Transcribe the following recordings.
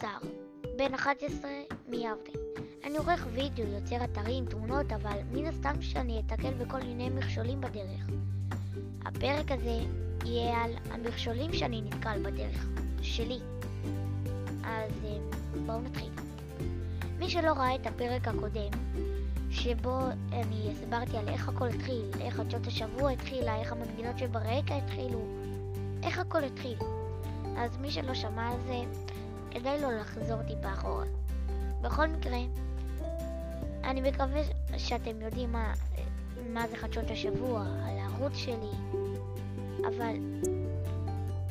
סער, בן 11 מיבנה. אני עורך וידאו, יוצר אתרים, תמונות, אבל מן הסתם שאני אתקל בכל מיני מכשולים בדרך. הפרק הזה יהיה על המכשולים שאני נתקל בדרך, שלי. אז אה, בואו נתחיל. מי שלא ראה את הפרק הקודם, שבו אני הסברתי על איך הכל התחיל, איך חדשות השבוע התחילה, איך המנגינות שברקע התחילו, איך הכל התחיל. אז מי שלא שמע על זה, כדאי לו לחזור טיפה אחורה. בכל מקרה, אני מקווה שאתם יודעים מה, מה זה חדשות השבוע, על הערוץ שלי, אבל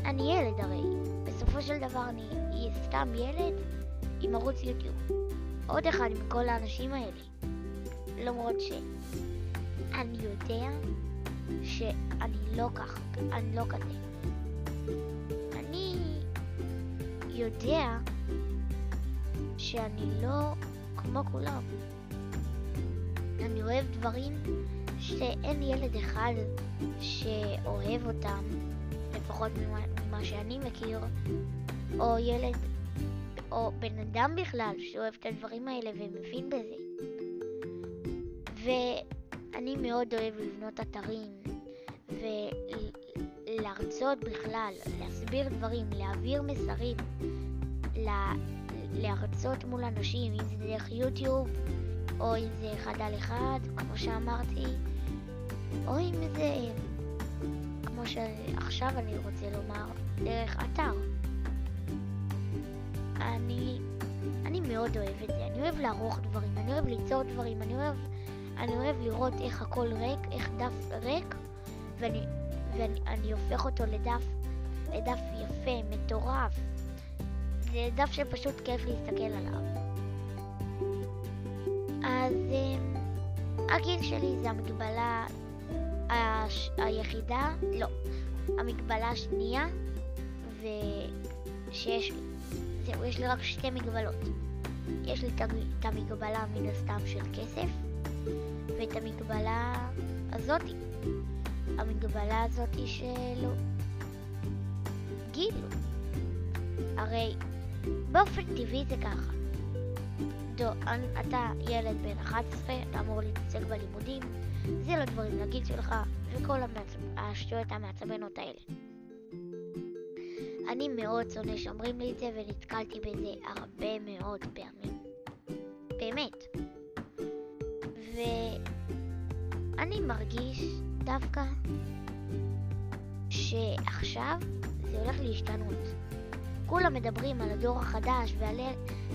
אני ילד הרי. בסופו של דבר אני אהיה סתם ילד עם ערוץ יוטיוב. עוד אחד מכל האנשים האלה. למרות שאני יודע שאני לא כך, אני לא כזה. יודע שאני לא כמו כולם. אני אוהב דברים שאין ילד אחד שאוהב אותם, לפחות ממה, שאני מכיר, או ילד, או בן אדם בכלל שאוהב את הדברים האלה ומבין בזה. ואני מאוד אוהב לבנות אתרים ולהרצות בכלל, להסביר דברים, להעביר מסרים, לה... להרצות מול אנשים, אם זה דרך יוטיוב, או אם זה אחד על אחד, כמו שאמרתי, או אם זה, כמו שעכשיו אני רוצה לומר, דרך אתר. אני, אני מאוד אוהב את זה, אני אוהב לערוך דברים, אני אוהב ליצור דברים, אני אוהב, אני אוהב לראות איך הכל ריק, איך דף ריק, ואני, ואני הופך אותו לדף, לדף יפה, מטורף. זה דף שפשוט כיף להסתכל עליו. אז אמ, הגיל שלי זה המגבלה הש... היחידה, לא, המגבלה השנייה, ושיש לי. זהו, יש לי רק שתי מגבלות. יש לי את המגבלה מן הסתם של כסף, ואת המגבלה הזאתי. המגבלה הזאתי של גיל. הרי באופן טבעי זה ככה. דו, אתה ילד בן 11, אתה אמור להתעסק בלימודים, זה לא דברים לגיל שלך, וכל השטויות המעצבנות האלה. אני מאוד שונא שאומרים לי את זה, ונתקלתי בזה הרבה מאוד פעמים. באמת. ואני מרגיש דווקא שעכשיו זה הולך להשתנות. כולם מדברים על הדור החדש ועל,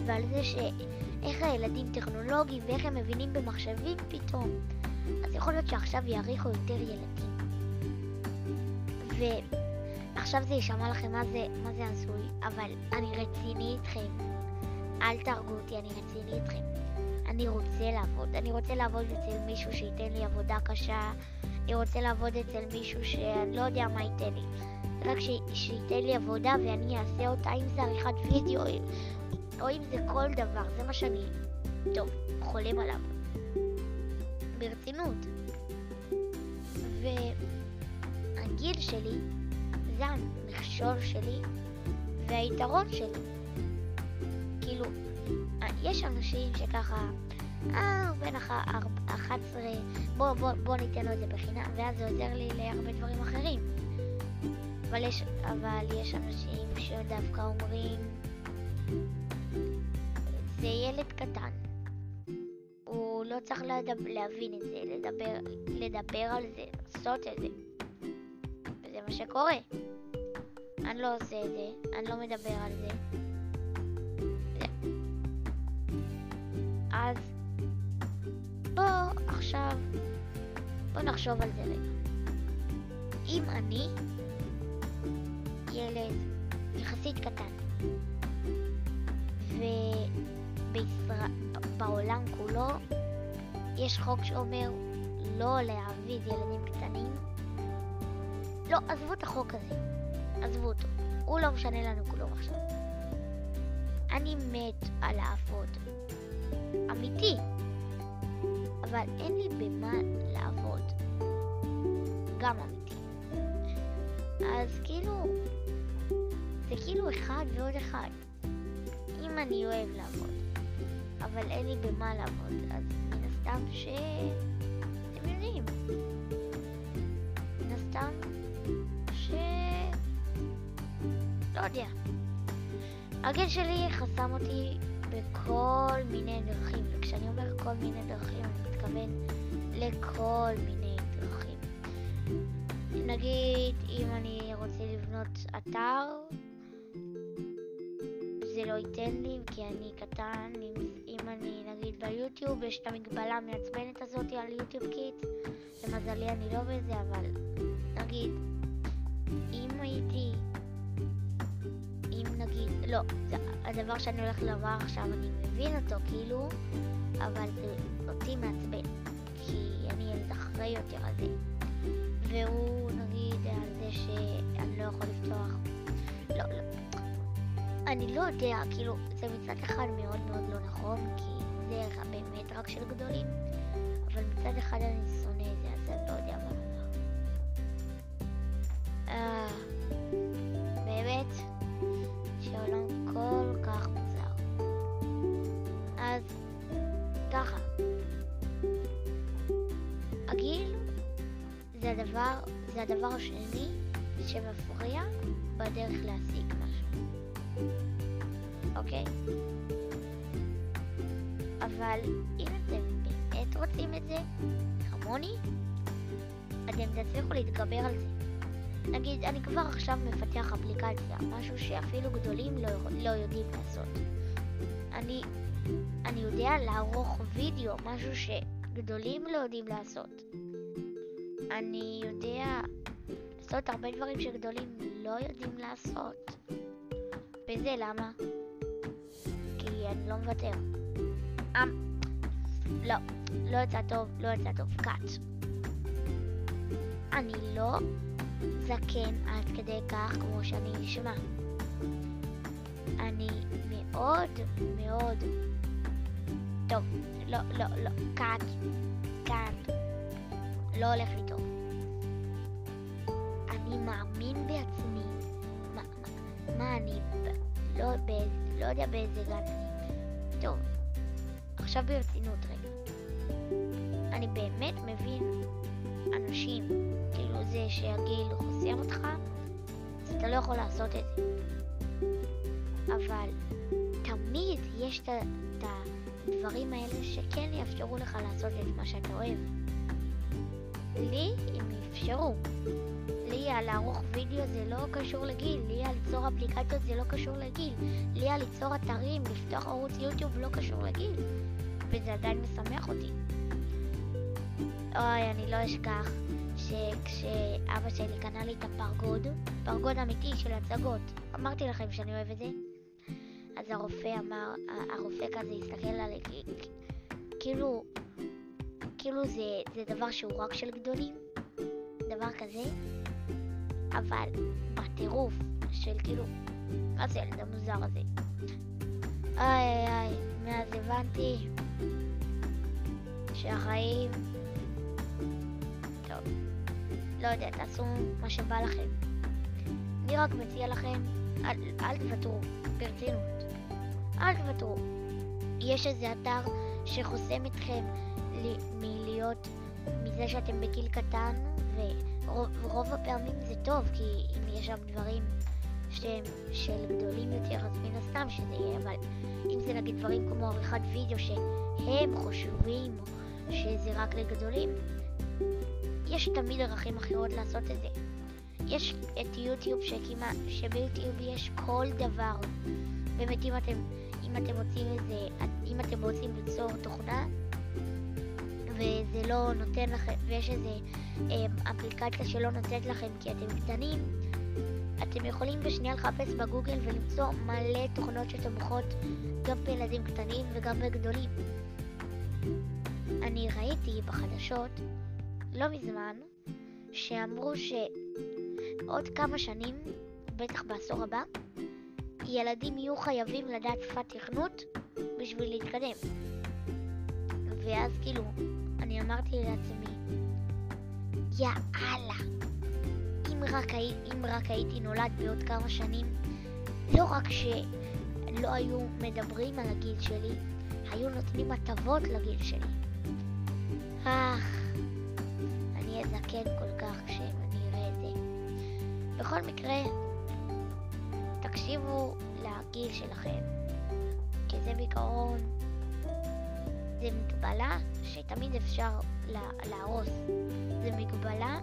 ועל זה שאיך הילדים טכנולוגיים ואיך הם מבינים במחשבים פתאום. אז יכול להיות שעכשיו יעריכו יותר ילדים. ועכשיו זה יישמע לכם מה זה, מה זה הזוי, אבל אני רציני איתכם. אל תהרגו אותי, אני רציני איתכם. אני רוצה לעבוד. אני רוצה לעבוד אצל מישהו שייתן לי עבודה קשה. אני רוצה לעבוד אצל מישהו שאני לא יודע מה ייתן לי. רק ש... שייתן לי עבודה ואני אעשה אותה, אם זה עריכת וידאו או אם זה כל דבר, זה מה שאני, טוב, חולם עליו. ברצינות. והגיל שלי זה המכשול שלי והיתרון שלי. יש אנשים שככה, אה, הוא בן 11, בוא, בוא, בוא ניתן לו את זה בחינם, ואז זה עוזר לי להרבה דברים אחרים. אבל יש, אבל יש אנשים שדווקא אומרים, זה ילד קטן. הוא לא צריך לדבר, להבין את זה, לדבר, לדבר על זה, לעשות את זה. וזה מה שקורה. אני לא עושה את זה, אני לא מדבר על זה. אז בוא עכשיו, בוא נחשוב על זה רגע. אם אני ילד יחסית קטן. ובעולם כולו יש חוק שאומר לא להעביד ילדים קטנים. לא, עזבו את החוק הזה. עזבו אותו. הוא לא משנה לנו כלום עכשיו. אני מת על לעבוד. אמיתי. אבל אין לי במה לעבוד. גם אמיתי. אז כאילו, זה כאילו אחד ועוד אחד. אם אני אוהב לעבוד, אבל אין לי במה לעבוד, אז מן הסתם ש... אתם יודעים. מן הסתם ש... לא יודע. הגיל שלי חסם אותי בכל מיני דרכים, וכשאני אומר כל מיני דרכים, אני מתכוון לכל מיני דרכים. נגיד, אם אני רוצה לבנות אתר, זה לא ייתן לי, כי אני קטן, אם, אם אני נגיד ביוטיוב, יש את המגבלה המעצבנת הזאת על יוטיוב קיט, למזלי אני לא בזה, אבל נגיד, אם הייתי, אם נגיד, לא, זה הדבר שאני הולך לומר עכשיו, אני מבין אותו כאילו, אבל זה אותי מעצבן, כי אני ילד אחרי יותר על זה. והוא נגיד על זה שאני לא יכול לפתוח, לא, לא. אני לא יודע, כאילו, זה מצד אחד מאוד מאוד לא נכון, כי זה באמת רק של גדולים, אבל מצד אחד אני שונא את זה, אז אני לא יודע ככה, הגיל זה הדבר, זה הדבר השני שמפריע בדרך להשיג משהו. אוקיי? אבל אם אתם באמת רוצים את זה, כמוני, אתם תצליחו להתגבר על זה. נגיד, אני כבר עכשיו מפתח אפליקציה, משהו שאפילו גדולים לא, לא יודעים לעשות. אני, אני יודע לערוך וידאו, משהו שגדולים לא יודעים לעשות. אני יודע לעשות הרבה דברים שגדולים לא יודעים לעשות. וזה למה? כי אני לא מוותר. אמ... לא, לא יצא טוב, לא יצא טוב. קאט. אני לא זקן עד כדי כך כמו שאני נשמע. אני מאוד מאוד... טוב, לא, לא, לא, קאט, קאט. לא הולך לי טוב. אני מאמין בעצמי. מה, מה, מה אני... לא, באיזה, לא יודע באיזה גן אני. טוב, עכשיו ברצינות רגע. אני באמת מבין אנשים, כאילו זה שהגיל חוסם אותך, אז אתה לא יכול לעשות את זה. אבל תמיד יש את הדברים האלה שכן יאפשרו לך לעשות את מה שאתה אוהב. לי הם אפשרו. לי על לערוך וידאו זה לא קשור לגיל, לי על ליצור אפליקציות זה לא קשור לגיל, לי על ליצור אתרים, לפתוח ערוץ יוטיוב לא קשור לגיל, וזה עדיין משמח אותי. אוי, אני לא אשכח שכשאבא שלי קנה לי את הפרגוד, פרגוד אמיתי של הצגות, אמרתי לכם שאני אוהב את זה, אז הרופא אמר, הרופא כזה הסתכל עליי, כאילו, כאילו זה, זה דבר שהוא רק של גדולים, דבר כזה, אבל בטירוף של כאילו, מה זה הילד המוזר הזה? איי איי, מאז הבנתי שהחיים... טוב, לא יודע, תעשו מה שבא לכם. אני רק מציע לכם, אל, אל תוותרו, ברצינות. אל תוותרו. יש איזה אתר שחוסם אתכם מלהיות, מזה שאתם בגיל קטן, ורוב הפעמים זה טוב, כי אם יש שם דברים שהם של גדולים יותר, אז מן הסתם שזה יהיה, אבל אם זה נגיד דברים כמו עריכת וידאו שהם חושבים שזה רק לגדולים, יש תמיד דרכים אחרות לעשות את זה. יש את יוטיוב שכמעט, שביוטיוב יש כל דבר. באמת אם אתם, אם אתם רוצים איזה, אם אתם רוצים ליצור תוכנה, וזה לא נותן לכם, ויש איזה אה, אפליקציה שלא נותנת לכם כי אתם קטנים, אתם יכולים בשנייה לחפש בגוגל ולמצוא מלא תוכנות שתומכות גם בילדים קטנים וגם בגדולים. אני ראיתי בחדשות לא מזמן שאמרו שעוד כמה שנים, בטח בעשור הבא, ילדים יהיו חייבים לדעת שפת תכנות בשביל להתקדם. ואז כאילו, אני אמרתי לעצמי, יאללה, אם רק, אם רק הייתי נולד בעוד כמה שנים, לא רק ש... לא היו מדברים על הגיל שלי, היו נותנים הטבות לגיל שלי. אך, אני אזקן כל כך כשאני אראה את זה. בכל מקרה, תקשיבו לגיל שלכם, כי זה בעיקרון, זה מגבלה שתמיד אפשר להרוס. זה מגבלה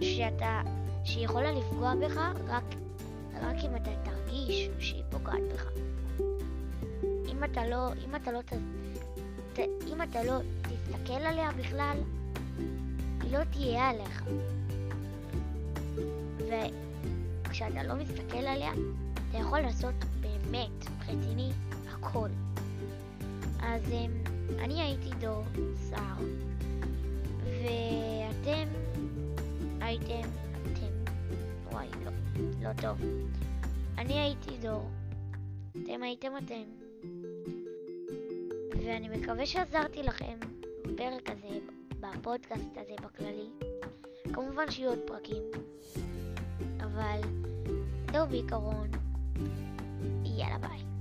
שאתה, שיכולה לפגוע בך רק, רק אם אתה תרגיש שהיא פוגעת בך. אם אתה לא, אם אתה לא, ת, ת, אם אתה לא תסתכל עליה בכלל, היא לא תהיה עליך. וכשאתה לא מסתכל עליה, אתה יכול לעשות באמת, רציני, הכל. אז אמ, אני הייתי דור סער, ואתם הייתם אתם. וואי, לא, לא טוב. אני הייתי דור, אתם הייתם אתם. ואני מקווה שעזרתי לכם בפרק הזה, בפודקאסט הזה בכללי. כמובן שיהיו עוד פרקים, אבל זהו בעיקרון. יאללה ביי.